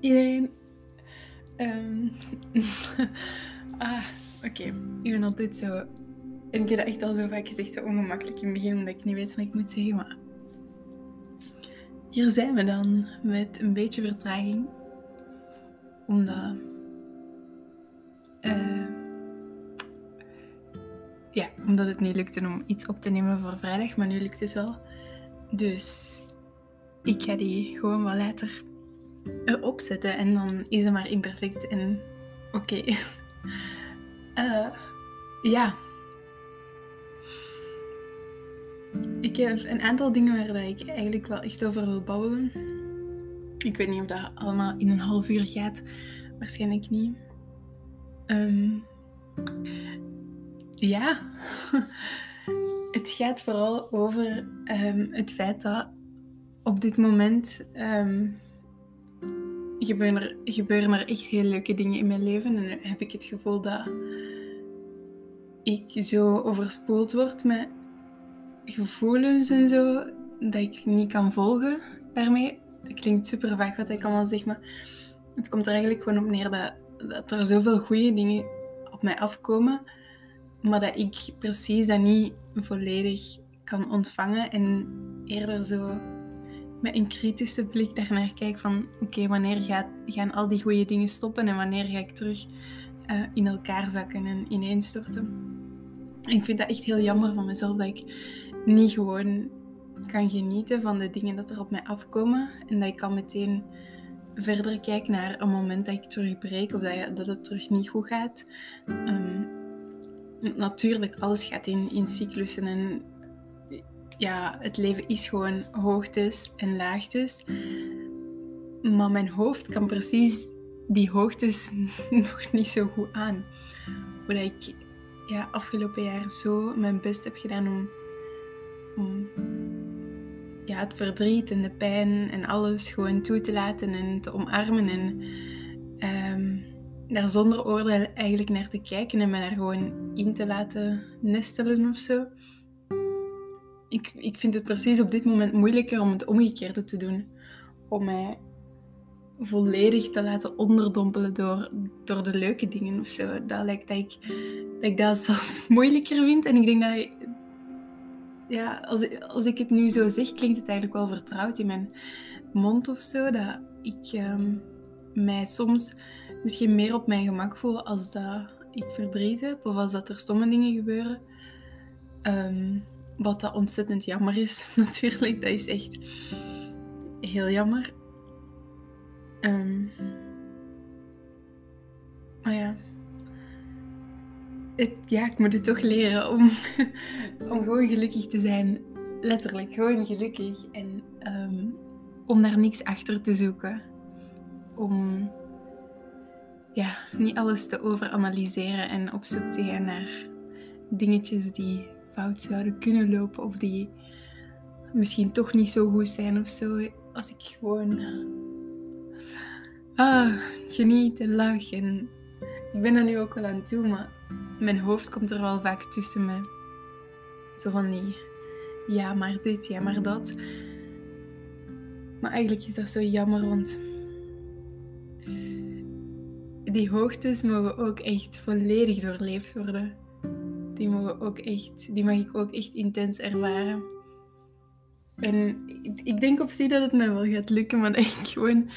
iedereen. Ehm, ah, oké. Ik ben altijd zo... En ik heb dat echt al zo vaak gezegd, zo ongemakkelijk in het begin, omdat ik niet weet wat ik moet zeggen, maar... Hier zijn we dan, met een beetje vertraging. Omdat... eh, ja, omdat het niet lukte om iets op te nemen voor vrijdag, maar nu lukt het wel. Dus ik ga die gewoon wel later erop zetten en dan is het maar imperfect en oké. Eh, ja. Ik heb een aantal dingen waar ik eigenlijk wel echt over wil babbelen. Ik weet niet of dat allemaal in een half uur gaat. Waarschijnlijk niet. Ehm, ja. Het gaat vooral over ehm, het feit dat op dit moment ehm, gebeuren, er, er echt heel leuke dingen in mijn leven. En heb ik het gevoel dat ik zo overspoeld word met gevoelens en zo, dat ik niet kan volgen daarmee. Het klinkt super vaag wat ik allemaal zeg, maar het komt er eigenlijk gewoon op neer dat, dat er zoveel goede dingen op mij afkomen, maar dat ik precies dat niet volledig kan ontvangen en eerder zo met een kritische blik daarnaar kijk van oké, wanneer gaan al die goede dingen stoppen en wanneer ga ik terug eh, in elkaar zakken en ineenstorten. Ik vind dat echt heel jammer van mezelf dat ik niet gewoon kan genieten van de dingen dat er op mij afkomen en dat ik kan meteen verder kijken naar een moment dat ik terugbreek of dat, dat het terug niet goed gaat. Ehm, natuurlijk, alles gaat in, in cyclussen en ja, het leven is gewoon hoogtes en laagtes. Maar mijn hoofd kan precies die hoogtes nog niet zo goed aan. Hoe ik ja, afgelopen jaar zo mijn best heb gedaan om, om ja, het verdriet en de pijn en alles gewoon toe te laten en te omarmen. En ehm, daar zonder oordeel eigenlijk naar te kijken en me daar gewoon in te laten nestelen of zo. Ik, ik vind het precies op dit moment moeilijker om het omgekeerde te doen. Om mij volledig te laten onderdompelen door, door de leuke dingen of zo. Dat lijkt dat ik, dat ik dat zelfs moeilijker vind. En ik denk dat... Ja, als, als ik het nu zo zeg, klinkt het eigenlijk wel vertrouwd in mijn mond of zo. Dat ik ehm, mij soms misschien meer op mijn gemak voel als dat ik verdriet heb. Of als dat er stomme dingen gebeuren. Ehm, wat dat ontzettend jammer is, natuurlijk. Dat is echt heel jammer. Ehm, maar ja. Het, ja, ik moet het toch leren om, om gewoon gelukkig te zijn. Letterlijk, gewoon gelukkig. En ehm, om daar niks achter te zoeken. Om ja, niet alles te overanalyseren en op zoek te gaan naar dingetjes die fout zouden kunnen lopen of die misschien toch niet zo goed zijn of zo. Als ik gewoon ah, geniet en lach. En ik ben er nu ook wel aan toe, maar mijn hoofd komt er wel vaak tussen me. Zo van die, ja maar dit, ja maar dat. Maar eigenlijk is dat zo jammer, want die hoogtes mogen ook echt volledig doorleefd worden. Die, mogen ook echt, die mag ik ook echt intens ervaren. En ik, denk op zich dat het mij wel gaat lukken, maar ik gewoon...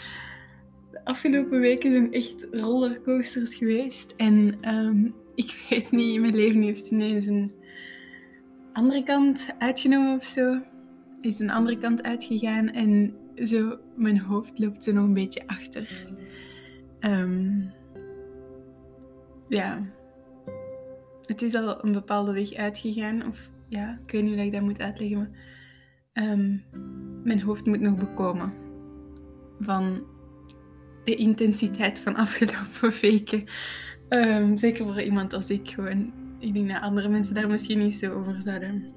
De afgelopen weken zijn echt rollercoasters geweest. En ehm, ik weet niet, mijn leven heeft ineens een andere kant uitgenomen of zo. Is een andere kant uitgegaan en zo, mijn hoofd loopt zo nog een beetje achter. Ehm, ja, het is al een bepaalde weg uitgegaan. Of ja, ik weet niet hoe ik dat moet uitleggen. Maar, ehm, mijn hoofd moet nog bekomen van de intensiteit van afgelopen weken. Ehm, zeker voor iemand als ik gewoon. Ik denk dat andere mensen daar misschien niet zo over zouden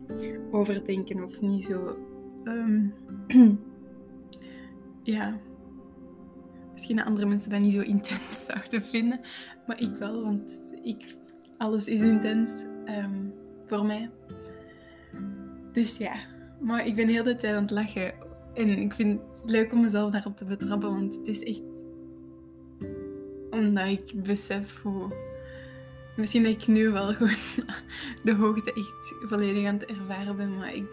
overdenken of niet zo. ehm, ja. Misschien dat andere mensen dat niet zo intens zouden vinden. Maar ik wel, want ik, alles is intens ehm, voor mij. Dus ja, maar ik ben heel de tijd aan het lachen. En ik vind het leuk om mezelf daarop te betrappen, want het is echt omdat ik besef hoe... Misschien dat ik nu wel gewoon de hoogte echt volledig aan het ervaren ben, maar ik,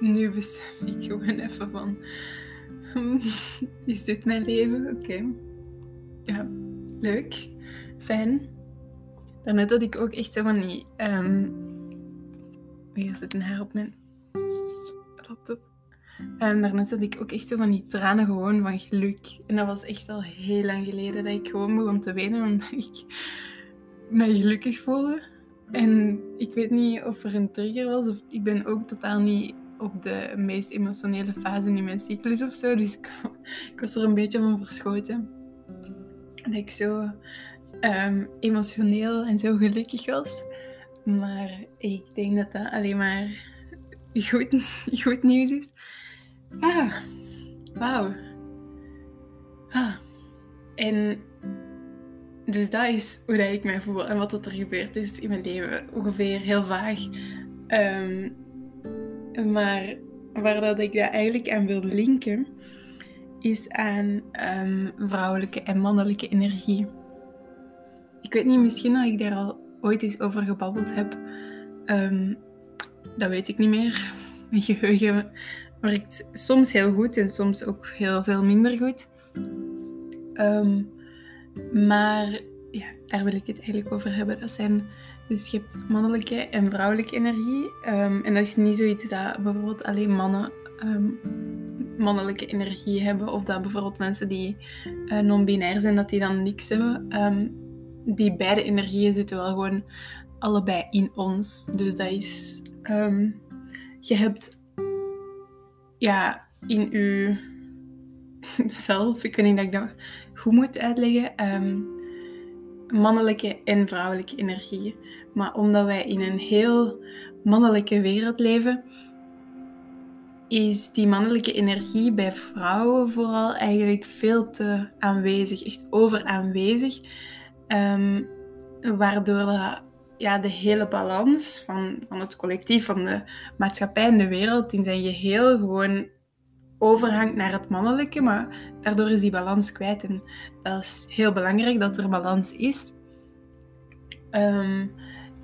nu besef ik gewoon even van... Is dit mijn leven? Oké. Ja, leuk. Fijn. Daarnet had ik ook echt zo van die... Um... Hier zit een haar op mijn laptop. En daarnet had ik ook echt zo van die tranen gewoon van geluk. En dat was echt al heel lang geleden dat ik gewoon begon te wenen omdat ik mij gelukkig voelde. En ik weet niet of er een trigger was of ik ben ook totaal niet op de meest emotionele fase in mijn cyclus of zo. Dus ik, ik was er een beetje van verschoten. Dat ik zo um, emotioneel en zo gelukkig was. Maar ik denk dat dat alleen maar goed, goed nieuws is. Ah, wauw. Ah. En dus dat is hoe ik mij voel en wat er gebeurd is in mijn leven. Ongeveer heel vaag. Um, maar waar dat ik dat eigenlijk aan wil linken, is aan um, vrouwelijke en mannelijke energie. Ik weet niet, misschien dat ik daar al ooit eens over gebabbeld heb. Um, dat weet ik niet meer. Mijn geheugen werkt soms heel goed en soms ook heel veel minder goed. Um, maar ja, daar wil ik het eigenlijk over hebben. Dat zijn, dus je hebt mannelijke en vrouwelijke energie. Um, en dat is niet zoiets dat bijvoorbeeld alleen mannen mannelijke energie hebben. Of dat bijvoorbeeld mensen die uh, non-binair zijn, dat die dan niks hebben. Die beide energieën zitten wel gewoon allebei in ons. Dus dat is... je hebt ja, in je zelf, ik weet niet dat ik dat goed moet uitleggen, um, mannelijke en vrouwelijke energie. Maar omdat wij in een heel mannelijke wereld leven, is die mannelijke energie bij vrouwen vooral eigenlijk veel te aanwezig, echt over aanwezig. Um, waardoor ja, de hele balans van, van het collectief, van de maatschappij en de wereld in zijn geheel gewoon overhangt naar het mannelijke, maar daardoor is die balans kwijt. En dat is heel belangrijk dat er balans is. Um,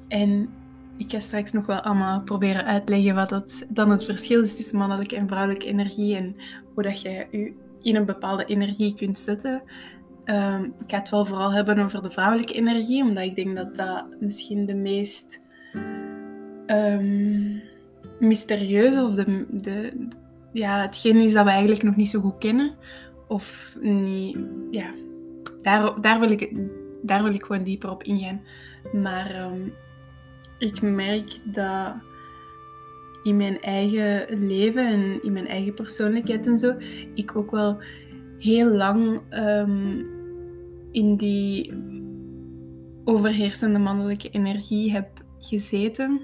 en ik ga straks nog wel allemaal proberen uitleggen wat dat dan het verschil is tussen mannelijke en vrouwelijke energie en hoe dat je je in een bepaalde energie kunt zetten. Um, ik ga het wel vooral hebben over de vrouwelijke energie, omdat ik denk dat dat misschien de meest um, mysterieuze of de, de, ja, hetgeen is dat we eigenlijk nog niet zo goed kennen. Of niet, ja, daar, daar, wil, ik, daar wil ik gewoon dieper op ingaan. Maar um, ik merk dat in mijn eigen leven en in mijn eigen persoonlijkheid en zo, ik ook wel heel lang in die overheersende mannelijke energie heb gezeten.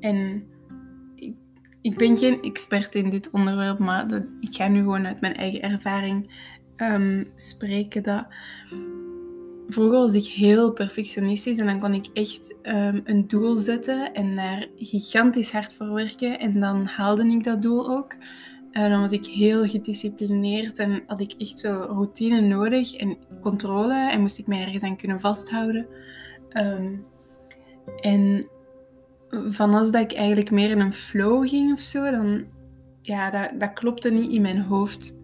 En ik ben geen expert in dit onderwerp, maar dat, ik ga nu gewoon uit mijn eigen ervaring um, spreken. Dat vroeger was ik heel perfectionistisch en dan kon ik echt um, een doel zetten en daar gigantisch hard voor werken. En dan haalde ik dat doel ook. En dan was ik heel gedisciplineerd en had ik echt zo routine nodig en controle en moest ik mij ergens aan kunnen vasthouden. Um, en van als dat ik eigenlijk meer in een flow ging of zo, dan ja, dat, dat klopte niet in mijn hoofd.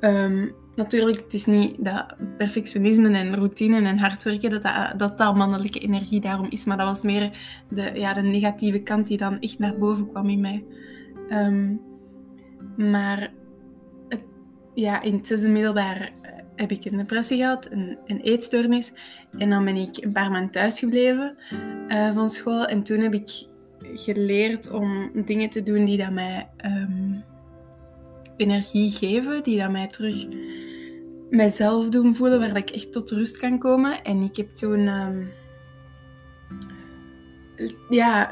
Um, natuurlijk, het is niet dat perfectionisme en routine en hard werken, dat dat, dat dat mannelijke energie daarom is. Maar dat was meer de, ja, de negatieve kant die dan echt naar boven kwam in mij. Um, maar het, ja, in het zesde middelbaar heb ik een depressie gehad, een, een eetstoornis. En dan ben ik een paar maanden thuis gebleven uh, van school. En toen heb ik geleerd om dingen te doen die dat mij um, energie geven, die dat mij terug mijzelf doen voelen, waar ik echt tot rust kan komen. En ik heb toen um, ja,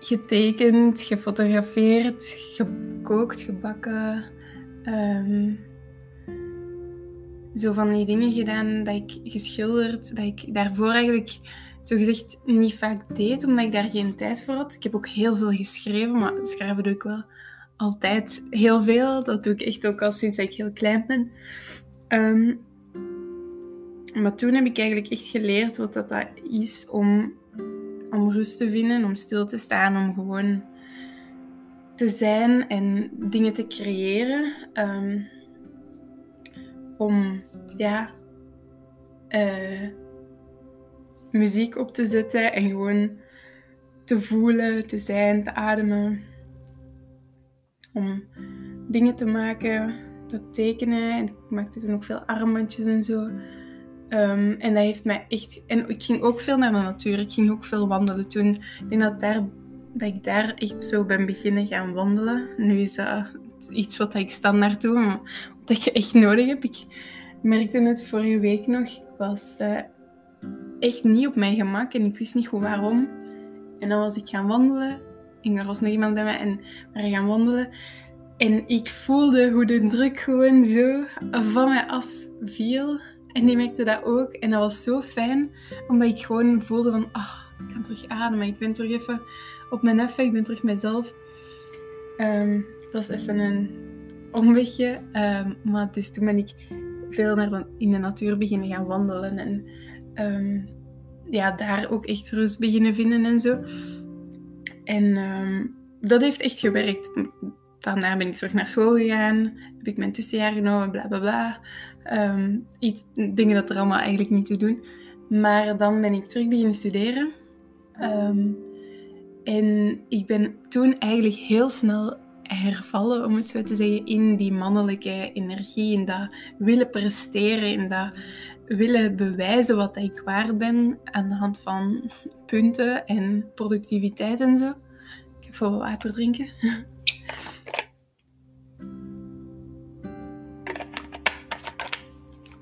getekend, gefotografeerd, gekookt, gebakken. Um, zo van die dingen gedaan dat ik geschilderd, dat ik daarvoor eigenlijk zogezegd niet vaak deed, omdat ik daar geen tijd voor had. Ik heb ook heel veel geschreven, maar schrijven doe ik wel altijd heel veel. Dat doe ik echt ook al sinds ik heel klein ben. Ehm, maar toen heb ik eigenlijk echt geleerd wat dat is om, om rust te vinden, om stil te staan, om gewoon te zijn en dingen te creëren. Ehm, om ja, uh, muziek op te zetten en gewoon te voelen, te zijn, te ademen. Om dingen te maken, dat tekenen. En ik maakte toen ook veel armbandjes en zo. Um, en dat heeft mij echt... En ik ging ook veel naar de natuur. Ik ging ook veel wandelen toen. Ik denk dat, daar, dat ik daar echt zo ben beginnen gaan wandelen. Nu is dat iets wat ik standaard doe, maar wat ik echt nodig heb. Ik merkte het vorige week nog. Ik was uh, echt niet op mijn gemak en ik wist niet waarom. En dan was ik gaan wandelen. En er was nog iemand bij mij en we gaan wandelen. En ik voelde hoe de druk gewoon zo van mij af viel. En die merkte dat ook. En dat was zo fijn, omdat ik gewoon voelde van, oh, ik kan terug ademen. Ik ben terug even op mijn effe, ik ben terug mezelf. Um, dat is even een omwegje. Um, maar dus toen ben ik veel naar in de natuur beginnen gaan wandelen. En um, ja, daar ook echt rust beginnen vinden en zo. En dat heeft echt gewerkt. Daarna ben ik terug naar school gegaan. Heb ik mijn tussenjaar genomen, bla bla bla. Um, iets, dingen dat er allemaal eigenlijk niet toe doen. Maar dan ben ik terug beginnen studeren. Um, en ik ben toen eigenlijk heel snel hervallen, om het zo te zeggen, in die mannelijke energie, in dat willen presteren, in dat willen bewijzen wat ik waard ben aan de hand van punten en productiviteit en zo. Ik even wat water drinken.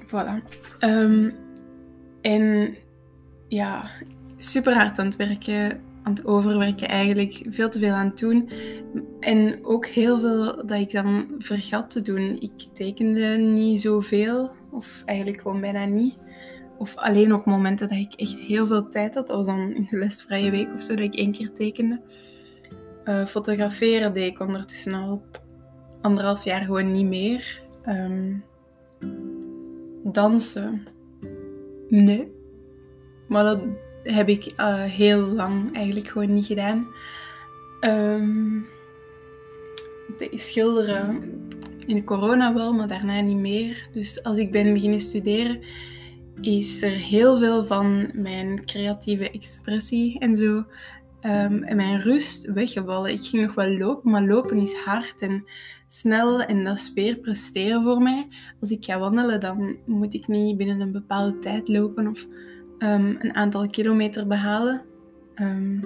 Voilà. Um, en ja, super hard aan het werken, aan het overwerken eigenlijk. Veel te veel aan het doen. En ook heel veel dat ik dan vergat te doen. Ik tekende niet zoveel, of eigenlijk gewoon bijna niet. Of alleen op momenten dat ik echt heel veel tijd had. Was dan in de lesvrije week of zo, dat ik één keer tekende. Uh, fotograferen deed ik ondertussen al anderhalf jaar gewoon niet meer. Um, dansen. Nee. Maar dat heb ik uh, heel lang eigenlijk gewoon niet gedaan. Um, schilderen in de corona wel, maar daarna niet meer. Dus als ik ben beginnen studeren, is er heel veel van mijn creatieve expressie en zo en mijn rust weggevallen. Ik ging nog wel lopen, maar lopen is hard en snel en dat is weer presteren voor mij. Als ik ga wandelen, dan moet ik niet binnen een bepaalde tijd lopen of um, een aantal kilometer behalen. Um,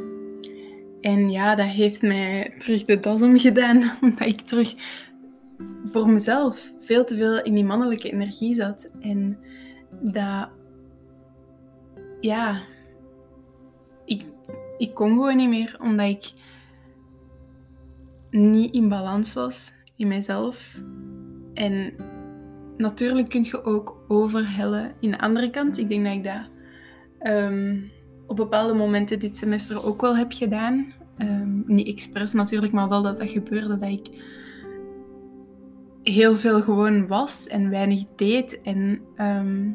en ja, dat heeft mij terug de das omgedaan, omdat ik terug voor mezelf veel te veel in die mannelijke energie zat. En dat, ja, ik, ik kon gewoon niet meer, omdat ik niet in balans was in mijzelf. En natuurlijk kun je ook overhellen in de andere kant. Ik denk dat ik dat ehm, op bepaalde momenten dit semester ook wel heb gedaan. Um, niet expres natuurlijk, maar wel dat dat gebeurde. Dat ik heel veel gewoon was en weinig deed. En ehm,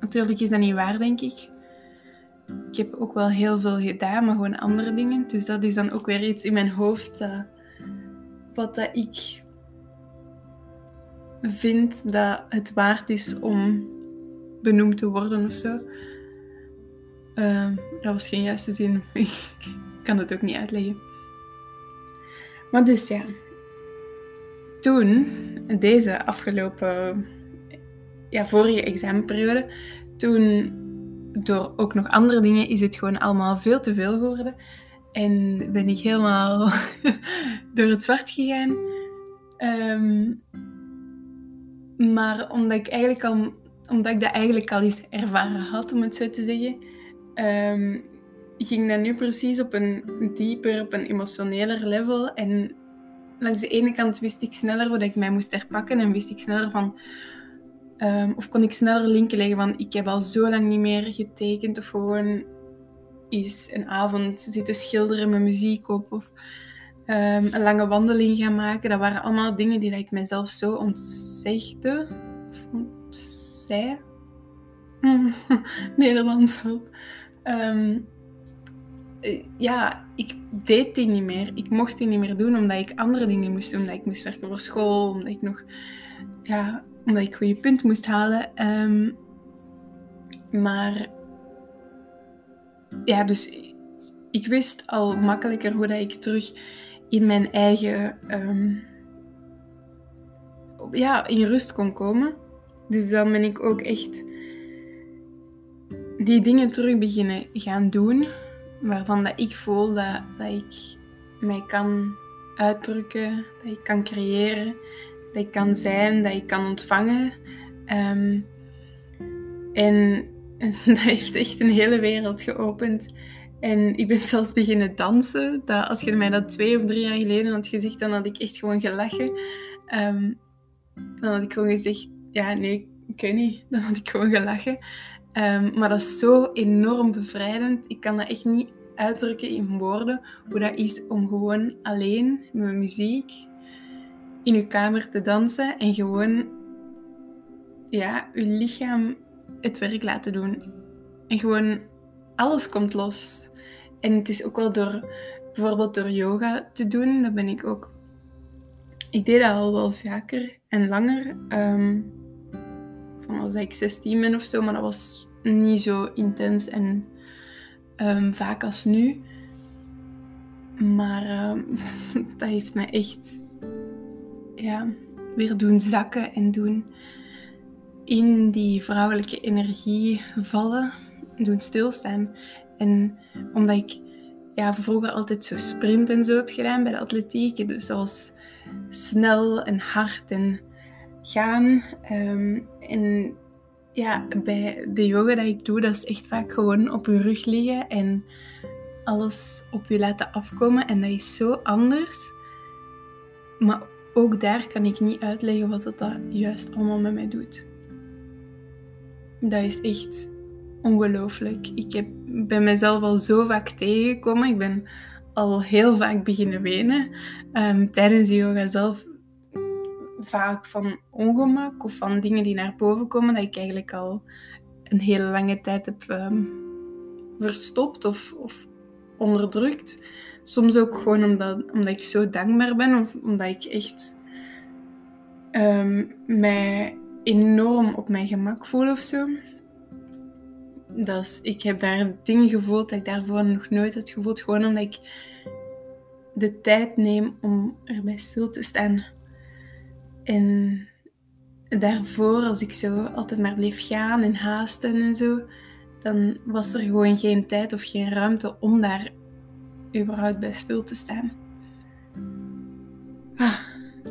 natuurlijk is dat niet waar, denk ik. Ik heb ook wel heel veel gedaan, maar gewoon andere dingen. Dus dat is dan ook weer iets in mijn hoofd wat dat ik vind dat het waard is om benoemd te worden of zo. Uh, dat was geen juiste zin. ik kan het ook niet uitleggen. Maar dus ja. Toen, deze afgelopen, ja, vorige examenperiode, toen door ook nog andere dingen is het gewoon allemaal veel te veel geworden. En ben ik helemaal door het zwart gegaan. Um, maar omdat ik, eigenlijk al, omdat ik dat eigenlijk al eens ervaren had, om het zo te zeggen, um, ging dat nu precies op een dieper, op een emotioneler level. En langs de ene kant wist ik sneller wat ik mij moest herpakken en wist ik sneller van... Um, of kon ik sneller linken leggen van ik heb al zo lang niet meer getekend of gewoon eens een avond zitten schilderen met muziek op of um, een lange wandeling gaan maken. Dat waren allemaal dingen die ik mezelf zo ontzegde. Of kasseien. Nederlands hulp. Ehm, eh, ja, ik deed die niet meer. Ik mocht die niet meer doen omdat ik andere dingen moest doen. Omdat ik moest werken voor school, omdat ik nog, ja, omdat ik goede punt moest halen. Ehm, maar ja, dus ik wist al makkelijker hoe dat ik terug in mijn eigen ehm, ja, in rust kon komen. Dus dan ben ik ook echt die dingen terug beginnen gaan doen waarvan dat ik voel dat, dat ik mij kan uitdrukken, dat ik kan creëren, dat ik kan zijn, dat ik kan ontvangen. Um, en dat heeft echt een hele wereld geopend. En ik ben zelfs beginnen dansen. Dat, als je mij dat twee of drie jaar geleden had gezegd, dan had ik echt gewoon gelachen. Um, dan had ik gewoon gezegd, ja, nee, ik weet niet. Dan had ik gewoon gelachen. Um, maar dat is zo enorm bevrijdend. Ik kan dat echt niet uitdrukken in woorden. Hoe dat is om gewoon alleen met muziek in je kamer te dansen en gewoon ja, je lichaam het werk laten doen. En gewoon alles komt los. En het is ook wel door bijvoorbeeld door yoga te doen. Dat ben ik ook. Ik deed dat al wel vaker en langer. Um, van als ik 16 ben of zo, maar dat was niet zo intens en um, vaak als nu. Maar um, dat heeft mij echt ja, weer doen zakken en doen in die vrouwelijke energie vallen, doen stilstaan. En omdat ik ja, vroeger altijd zo sprint en zo heb gedaan bij de atletiek, dus zoals snel en hard en gaan. Um, en ja, bij de yoga dat ik doe, dat is echt vaak gewoon op je rug liggen en alles op je laten afkomen. En dat is zo anders. Maar ook daar kan ik niet uitleggen wat dat, dat juist allemaal met mij doet. Dat is echt ongelooflijk. Ik heb, ben mezelf al zo vaak tegengekomen. Ik ben al heel vaak beginnen wenen. Um, tijdens de yoga zelf vaak van ongemak of van dingen die naar boven komen, dat ik eigenlijk al een hele lange tijd heb um, verstopt of, of onderdrukt. Soms ook gewoon omdat, omdat ik zo dankbaar ben of omdat ik echt um, mij enorm op mijn gemak voel of zo. Dat ik heb daar dingen gevoeld dat ik daarvoor nog nooit had gevoeld. Gewoon omdat ik de tijd neem om erbij stil te staan. En daarvoor, als ik zo altijd maar bleef gaan en haasten en zo, dan was er gewoon geen tijd of geen ruimte om daar überhaupt bij stil te staan. Ah,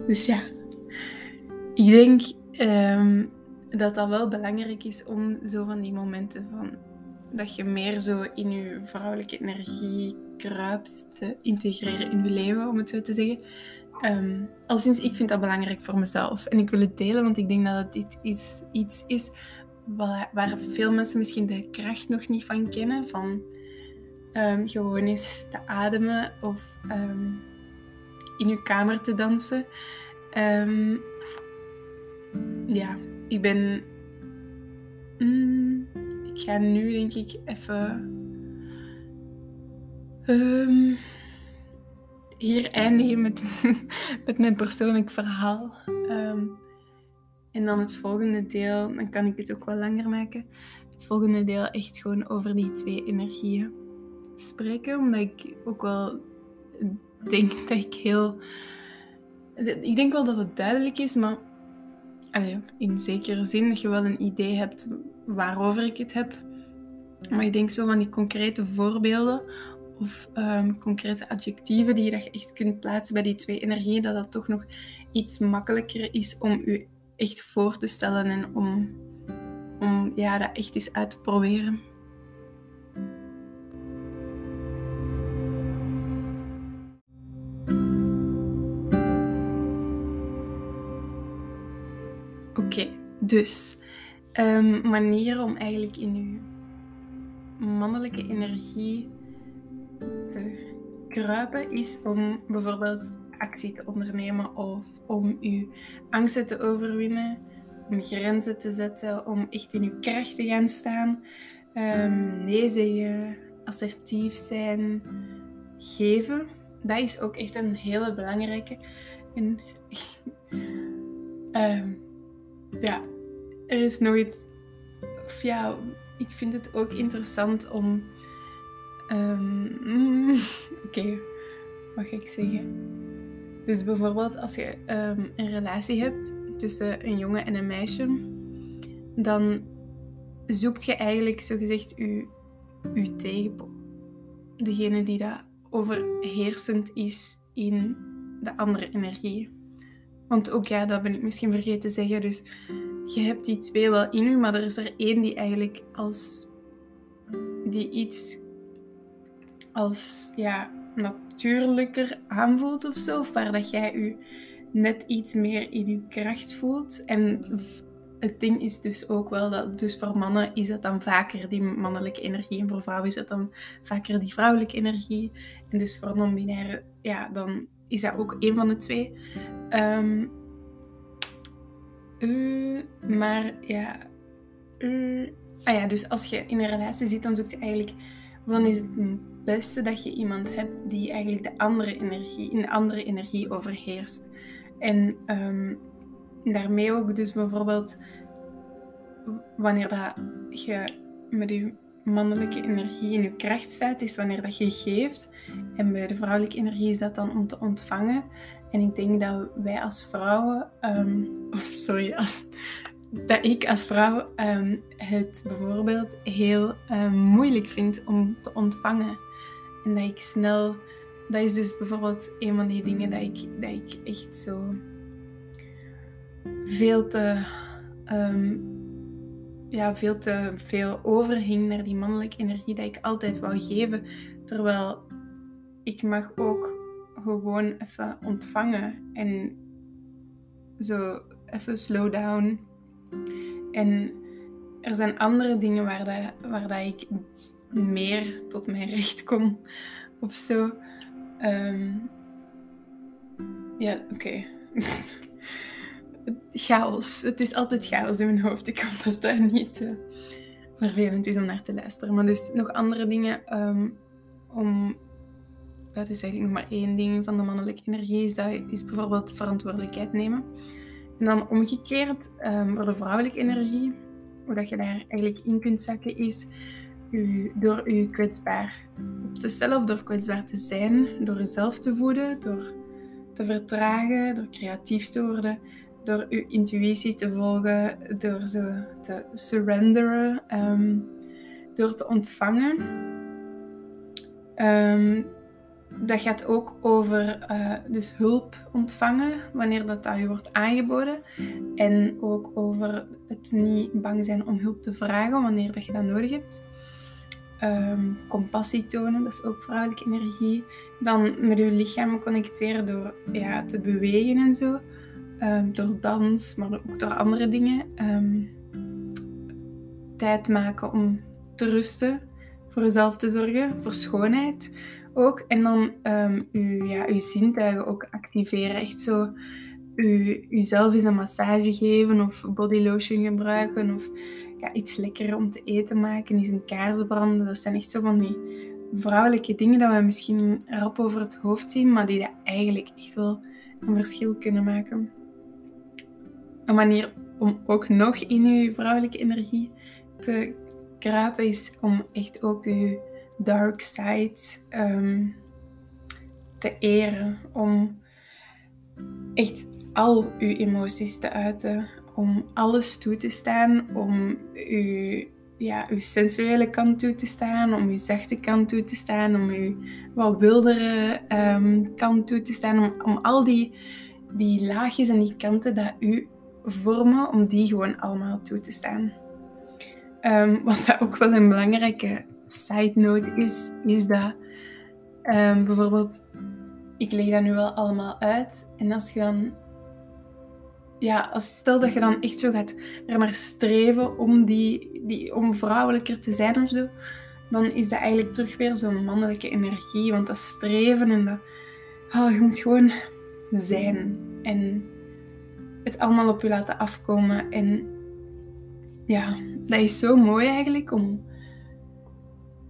dus ja, ik denk ehm, dat dat wel belangrijk is om zo van die momenten van dat je meer zo in je vrouwelijke energie kruipt te integreren in je leven, om het zo te zeggen. Um, al sinds ik vind dat belangrijk voor mezelf. En ik wil het delen, want ik denk dat dit is, iets is waar, veel mensen misschien de kracht nog niet van kennen. Van um, gewoon eens te ademen of um, in je kamer te dansen. ja, ik ben... Mm, ik ga nu denk ik even hier eindigen met, met mijn persoonlijk verhaal. Ehm, en dan het volgende deel, dan kan ik het ook wel langer maken. Het volgende deel echt gewoon over die twee energieën spreken. Omdat ik ook wel denk dat ik heel. Ik denk wel dat het duidelijk is, maar in zekere zin dat je wel een idee hebt waarover ik het heb. Maar ik denk zo van die concrete voorbeelden of um, concrete adjectieven die je echt kunt plaatsen bij die twee energieën, dat dat toch nog iets makkelijker is om je echt voor te stellen en om, om ja, dat echt eens uit te proberen. Dus um, manieren om eigenlijk in je mannelijke energie te kruipen is om bijvoorbeeld actie te ondernemen of om je angsten te overwinnen om grenzen te zetten, om echt in je kracht te gaan staan. Um, nee zeggen, assertief zijn, geven. Dat is ook echt een hele belangrijke. En um, ja, er is nooit. Of ja, ik vind het ook interessant om. Um, Oké, wat ga ik zeggen? Dus bijvoorbeeld als je um, een relatie hebt tussen een jongen en een meisje, dan zoekt je eigenlijk zogezegd je, je tegenpol. Degene die dat overheersend is in de andere energie. Want ook ja, dat ben ik misschien vergeten te zeggen. Dus je hebt die twee wel in u, maar er is er één die eigenlijk als die iets als ja, natuurlijker aanvoelt of zo. Of waar dat jij je net iets meer in je kracht voelt. En het ding is dus ook wel dat, dus voor mannen is het dan vaker die mannelijke energie en voor vrouwen is het dan vaker die vrouwelijke energie. En dus voor non-binaire, ja, dan is dat ook een van de twee. Um, uh, maar ja, uh, ah ja, dus als je in een relatie zit, dan zoek je eigenlijk, dan is het beste dat je iemand hebt die eigenlijk de andere energie, de andere energie overheerst. En um, daarmee ook dus bijvoorbeeld wanneer dat je met je mannelijke energie in je kracht staat, is wanneer dat je geeft. En bij de vrouwelijke energie is dat dan om te ontvangen. En ik denk dat wij als vrouwen, um, of sorry, als, dat ik als vrouw um, het bijvoorbeeld heel um, moeilijk vind om te ontvangen. En dat ik snel, dat is dus bijvoorbeeld een van die dingen dat ik, dat ik echt zo veel te, ja, veel te veel overhing naar die mannelijke energie dat ik altijd wou geven. Terwijl ik mag ook gewoon even ontvangen en zo even slow down. En er zijn andere dingen waar, dat, waar dat ik meer tot mijn recht kom of zo. Ehm, ja, oké. chaos. Het is altijd chaos in mijn hoofd. Ik kan dat daar niet uh, vervelend is om naar te luisteren. Maar dus nog andere dingen um, om dat is eigenlijk nog maar één ding van de mannelijke energie, is, dat, is bijvoorbeeld verantwoordelijkheid nemen. En dan omgekeerd, um, voor de vrouwelijke energie, hoe dat je daar eigenlijk in kunt zakken, is u, door je kwetsbaar op te stellen door kwetsbaar te zijn, door jezelf te voeden, door te vertragen, door creatief te worden, door je intuïtie te volgen, door zo te surrenderen, um, door te ontvangen. Um, dat gaat ook over uh, dus hulp ontvangen wanneer dat aan je wordt aangeboden. En ook over het niet bang zijn om hulp te vragen wanneer dat je dat nodig hebt. Um, compassie tonen, dat is ook vrouwelijke energie. Dan met je lichaam connecteren door ja, te bewegen en zo. Um, door dans, maar ook door andere dingen. Um, tijd maken om te rusten, voor jezelf te zorgen, voor schoonheid ook. En dan um, uw, ja, uw zintuigen ook activeren. Echt zo u, eens een massage geven of body lotion gebruiken of ja, iets lekker om te eten maken, eens een kaars branden. Dat zijn echt zo van die vrouwelijke dingen dat we misschien rap over het hoofd zien, maar die dat eigenlijk echt wel een verschil kunnen maken. Een manier om ook nog in uw vrouwelijke energie te kruipen is om echt ook uw dark side um, te eren. Om echt al uw emoties te uiten. Om alles toe te staan. Om uw, ja, uw sensuele kant toe te staan. Om uw zachte kant toe te staan. Om uw wat wildere um, kant toe te staan. Om, om al die, die laagjes en die kanten dat u vormen, om die gewoon allemaal toe te staan. Um, wat dat ook wel een belangrijke side note is, is dat um, bijvoorbeeld, ik leg dat nu wel allemaal uit. En als je dan, ja, als, stel dat je dan echt zo gaat er naar streven om, die, die, om vrouwelijker te zijn of zo, dan is dat eigenlijk terug weer zo'n mannelijke energie. Want dat streven en dat, oh, je moet gewoon zijn. En het allemaal op je laten afkomen. En ja, dat is zo mooi eigenlijk om,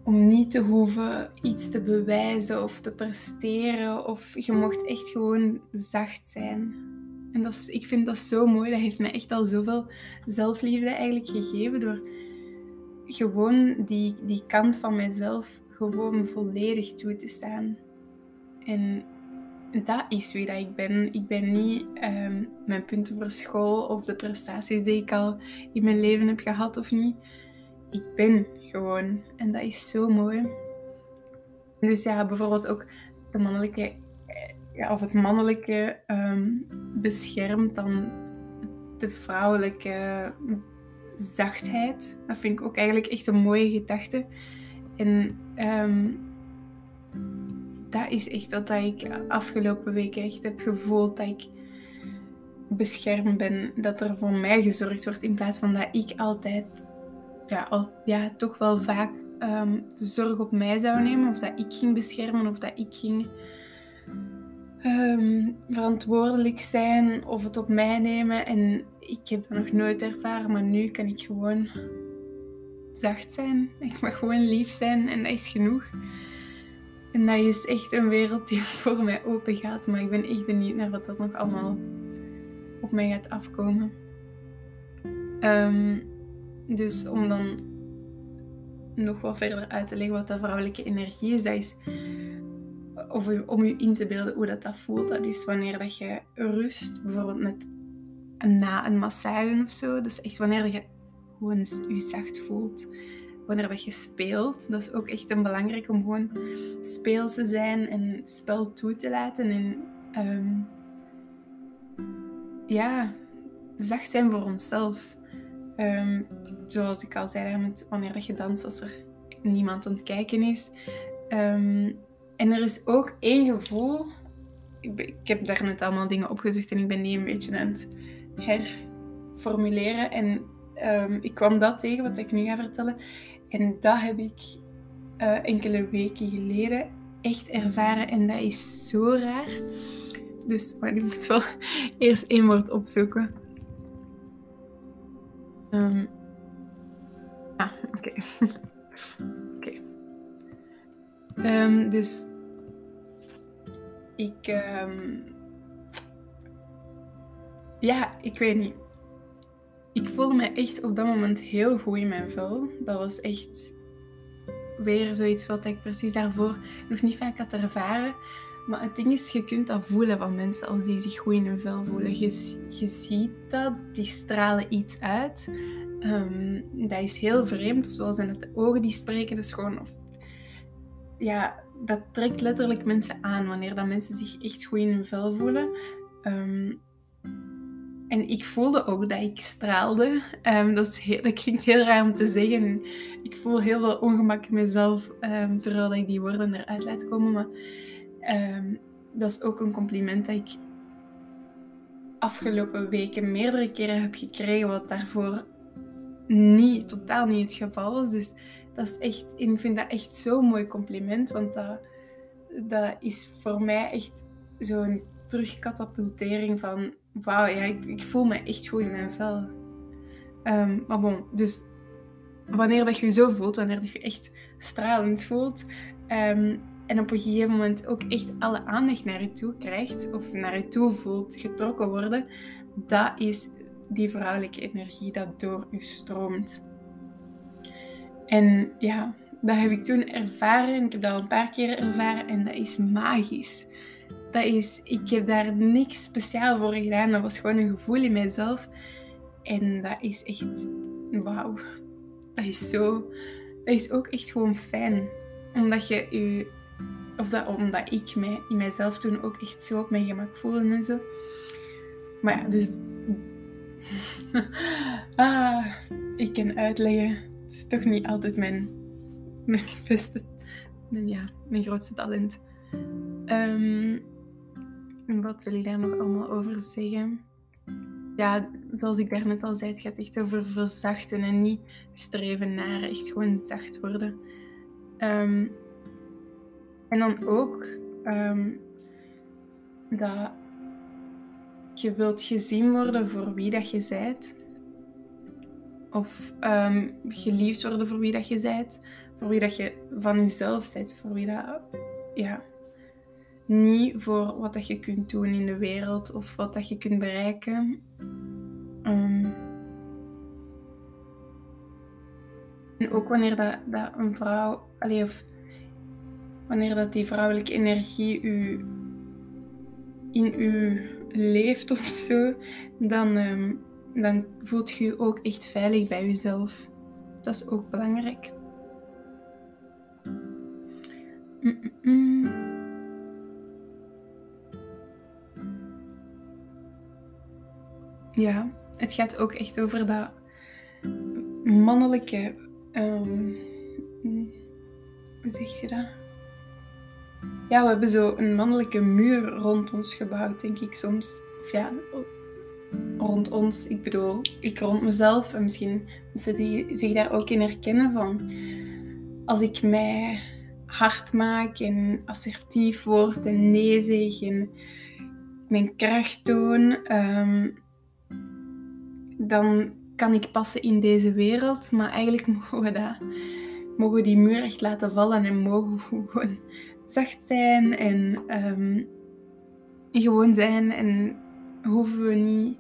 om niet te hoeven iets te bewijzen of te presteren. Of je mocht echt gewoon zacht zijn. En dat is, ik vind dat zo mooi. Dat heeft mij echt al zoveel zelfliefde eigenlijk gegeven door gewoon die, die kant van mezelf gewoon volledig toe te staan. En dat is wie dat ik ben. Ik ben niet um, mijn punten voor school of de prestaties die ik al in mijn leven heb gehad of niet. Ik ben gewoon. En dat is zo mooi. Dus ja, bijvoorbeeld ook de mannelijke, ja, of het mannelijke um, beschermt dan de vrouwelijke zachtheid. Dat vind ik ook eigenlijk echt een mooie gedachte. En um, dat is echt wat ik afgelopen weken echt heb gevoeld. Dat ik beschermd ben. Dat er voor mij gezorgd wordt in plaats van dat ik altijd, ja, al, ja toch wel vaak um, de zorg op mij zou nemen. Of dat ik ging beschermen of dat ik ging um, verantwoordelijk zijn of het op mij nemen. En ik heb dat nog nooit ervaren, maar nu kan ik gewoon zacht zijn. Ik mag gewoon lief zijn en dat is genoeg. En dat is echt een wereld die voor mij open gaat. Maar ik ben echt benieuwd naar wat dat nog allemaal op mij gaat afkomen. Um, dus om dan nog wat verder uit te leggen wat dat vrouwelijke energie is, dat is of om je in te beelden hoe dat, dat voelt. Dat is wanneer dat je rust, bijvoorbeeld met na een massage of zo. Dus echt wanneer je gewoon je zacht voelt wanneer dat je speelt. Dat is ook echt een belangrijk om gewoon speels te zijn en spel toe te laten. En um, ja, zacht zijn voor onszelf. Um, zoals ik al zei, wanneer je danst als er niemand aan het kijken is. Um, en er is ook één gevoel. Ik, ik heb daar net allemaal dingen opgezocht en ik ben die een beetje aan het herformuleren. En ik kwam dat tegen, wat ik nu ga vertellen. En dat heb ik uh, enkele weken geleden echt ervaren en dat is zo raar. Dus maar ik moet wel eerst één woord opzoeken. Um, ah, oké. oké. Um, dus ik. Um, ja, ik weet niet ik voelde me echt op dat moment heel goed in mijn vel. Dat was echt weer zoiets wat ik precies daarvoor nog niet vaak had ervaren. Maar het ding is, je kunt dat voelen van mensen als die zich goed in hun vel voelen. Je, je ziet dat, die stralen iets uit. Um, dat is heel vreemd. Of zoals in het ogen die spreken, dus gewoon... Ja, dat trekt letterlijk mensen aan wanneer dat mensen zich echt goed in hun vel voelen. Um, en ik voelde ook dat ik straalde. Um, dat, is heel, klinkt heel raar om te zeggen. Ik voel heel veel ongemak mezelf um, terwijl ik die woorden eruit laat komen. Maar um, dat is ook een compliment dat ik afgelopen weken meerdere keren heb gekregen, wat daarvoor niet, totaal niet het geval was. Dus dat is echt, ik vind dat echt zo'n mooi compliment, want dat, dat is voor mij echt zo'n terugkatapultering van wauw, ja, ik, ik, voel me echt goed in mijn vel. Um, maar bon, dus wanneer dat je je zo voelt, wanneer dat je echt stralend voelt um, en op een gegeven moment ook echt alle aandacht naar je toe krijgt of naar je toe voelt getrokken worden, dat is die vrouwelijke energie dat door je stroomt. En ja, dat heb ik toen ervaren. Ik heb dat al een paar keer ervaren en dat is magisch dat is, ik heb daar niks speciaal voor gedaan. Dat was gewoon een gevoel in mijzelf. En dat is echt, wauw. Dat is zo, dat is ook echt gewoon fijn. Omdat je je, of dat, omdat ik mij in mijzelf toen ook echt zo op mijn gemak voelde en zo. Maar ja, dus. ah, ik kan uitleggen. Het is toch niet altijd mijn, mijn beste, mijn, ja, mijn grootste talent. Um, wat wil ik daar nog allemaal over zeggen? Ja, zoals ik daarnet al zei, het gaat echt over verzachten en niet streven naar echt gewoon zacht worden. Ehm, en dan ook um, dat je wilt gezien worden voor wie dat je bent. Of um, geliefd worden voor wie dat je bent. Voor wie dat je van jezelf bent. Voor wie dat... Ja. Niet voor wat dat je kunt doen in de wereld. Of wat dat je kunt bereiken. Um, en ook wanneer dat, dat een vrouw... Allee, of wanneer dat die vrouwelijke energie u in u leeft of zo, dan, um, dan voelt je je ook echt veilig bij jezelf. Dat is ook belangrijk. Mm -mm. Ja, het gaat ook echt over dat mannelijke. Um, hoe zeg je dat? Ja, we hebben zo een mannelijke muur rond ons gebouwd, denk ik soms. Of ja, rond ons. Ik bedoel, ik rond mezelf. En misschien mensen die zich daar ook in herkennen van. Als ik mij hard maak en assertief word en nee zeg en mijn kracht toon, um, dan kan ik passen in deze wereld. Maar eigenlijk mogen we dat, mogen we die muur echt laten vallen en mogen we gewoon zacht zijn en um, gewoon zijn. En hoeven we niet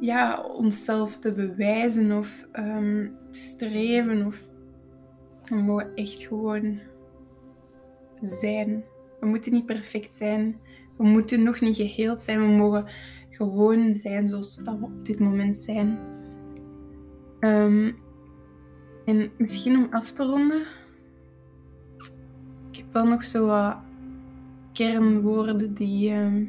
ja, onszelf te bewijzen of um, streven. Of we mogen echt gewoon zijn. We moeten niet perfect zijn. We moeten nog niet geheeld zijn. We mogen gewoon zijn zoals we op dit moment zijn. Um, en misschien om af te ronden wel nog zo wat kernwoorden die, uh,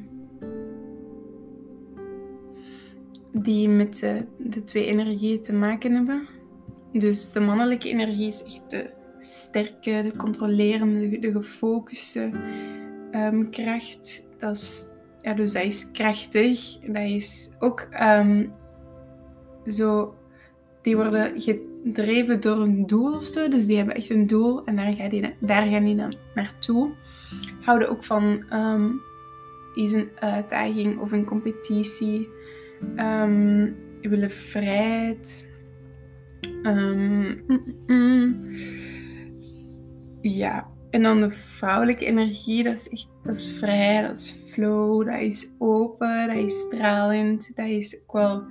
die met de, twee energieën te maken hebben. Dus de mannelijke energie is echt de sterke, de controlerende, de gefocuste um, kracht. Dat is, ja, dus dat is krachtig. Dat is ook um, zo. Die worden gedreven door een doel of zo. Dus die hebben echt een doel en daar gaan die, daar gaan die dan naartoe. Houden ook van um, is een uitdaging of een competitie. Um, willen vrijheid. Um, mm, mm. Ja, en dan de vrouwelijke energie, dat is echt dat is vrij, dat is flow, dat is open, dat is stralend, dat is ook wel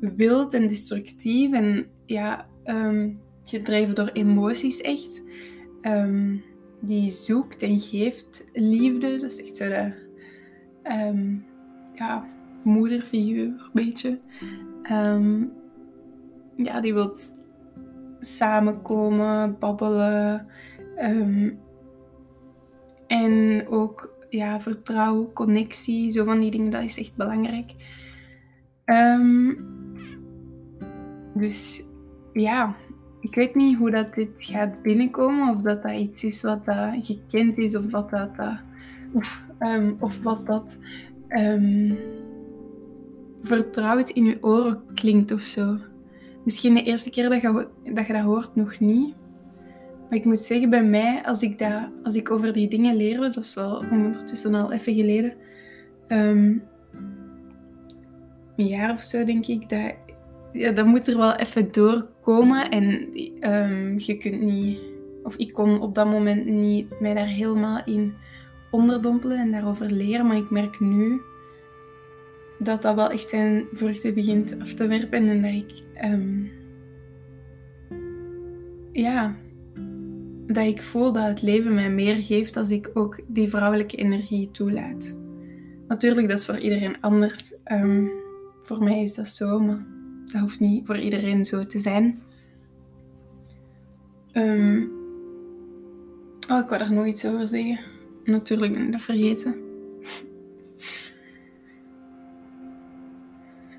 wild en destructief. En ja, um, gedreven door emoties echt. Um, die zoekt en geeft liefde. Dat is echt zo de um, ja, moederfiguur, een beetje. ja, die wil samenkomen, babbelen. en ook ja, vertrouwen, connectie, zo van die dingen, dat is echt belangrijk. dus ja, ik weet niet hoe dat dit gaat binnenkomen. Of dat dat iets is wat dat gekend is. Of wat dat... of, um, of wat dat... Um, vertrouwd in je oren klinkt of zo. Misschien de eerste keer dat je, dat je dat hoort nog niet. Maar ik moet zeggen, bij mij, als ik, dat, als ik over die dingen leerde, dat is wel ondertussen al even geleden, um, een jaar of zo denk ik, dat, ja, dat moet er wel even En um, je kunt niet, of ik kon op dat moment niet mij daar helemaal in onderdompelen en daarover leren. Maar ik merk nu dat dat wel echt zijn vruchten begint af te werpen. En dat ik, um, ja, dat ik voel dat het leven mij meer geeft als ik ook die vrouwelijke energie toelaat. Natuurlijk, dat is voor iedereen anders. Um, voor mij is dat zo, maar dat hoeft niet voor iedereen zo te zijn. Um, oh, ik wou daar nog iets over zeggen. Natuurlijk ben ik dat vergeten.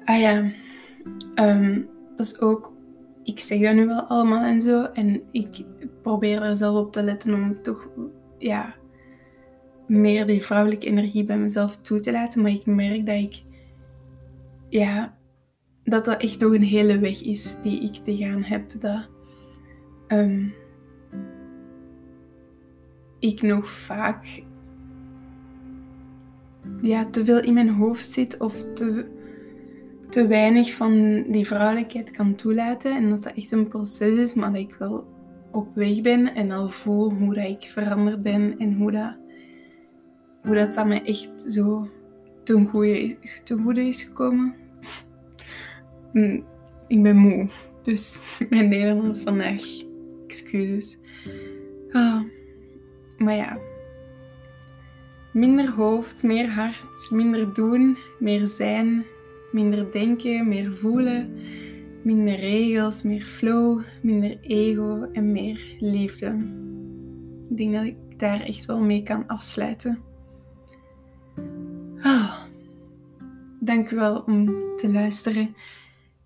ah ja, um, dat is ook. Ik zeg dat nu wel allemaal en zo. En ik probeer er zelf op te letten om toch ja, meer die vrouwelijke energie bij mezelf toe te laten. Maar ik merk dat ik ja, dat dat echt nog een hele weg is die ik te gaan heb. Dat um, ik nog vaak ja, te veel in mijn hoofd zit of te, te weinig van die vrouwelijkheid kan toelaten. En dat dat echt een proces is, maar dat ik wel op weg ben en al voel hoe dat ik veranderd ben en hoe dat, hoe dat, dat me echt zo ten goede, ten goede is gekomen. Mm, ik ben moe, dus mijn Nederlands vandaag. Excuses. Ah, maar ja. Minder hoofd, meer hart, minder doen, meer zijn, minder denken, meer voelen, minder regels, meer flow, minder ego en meer liefde. Ik denk dat ik daar echt wel mee kan afsluiten. Oh, dank u wel om te luisteren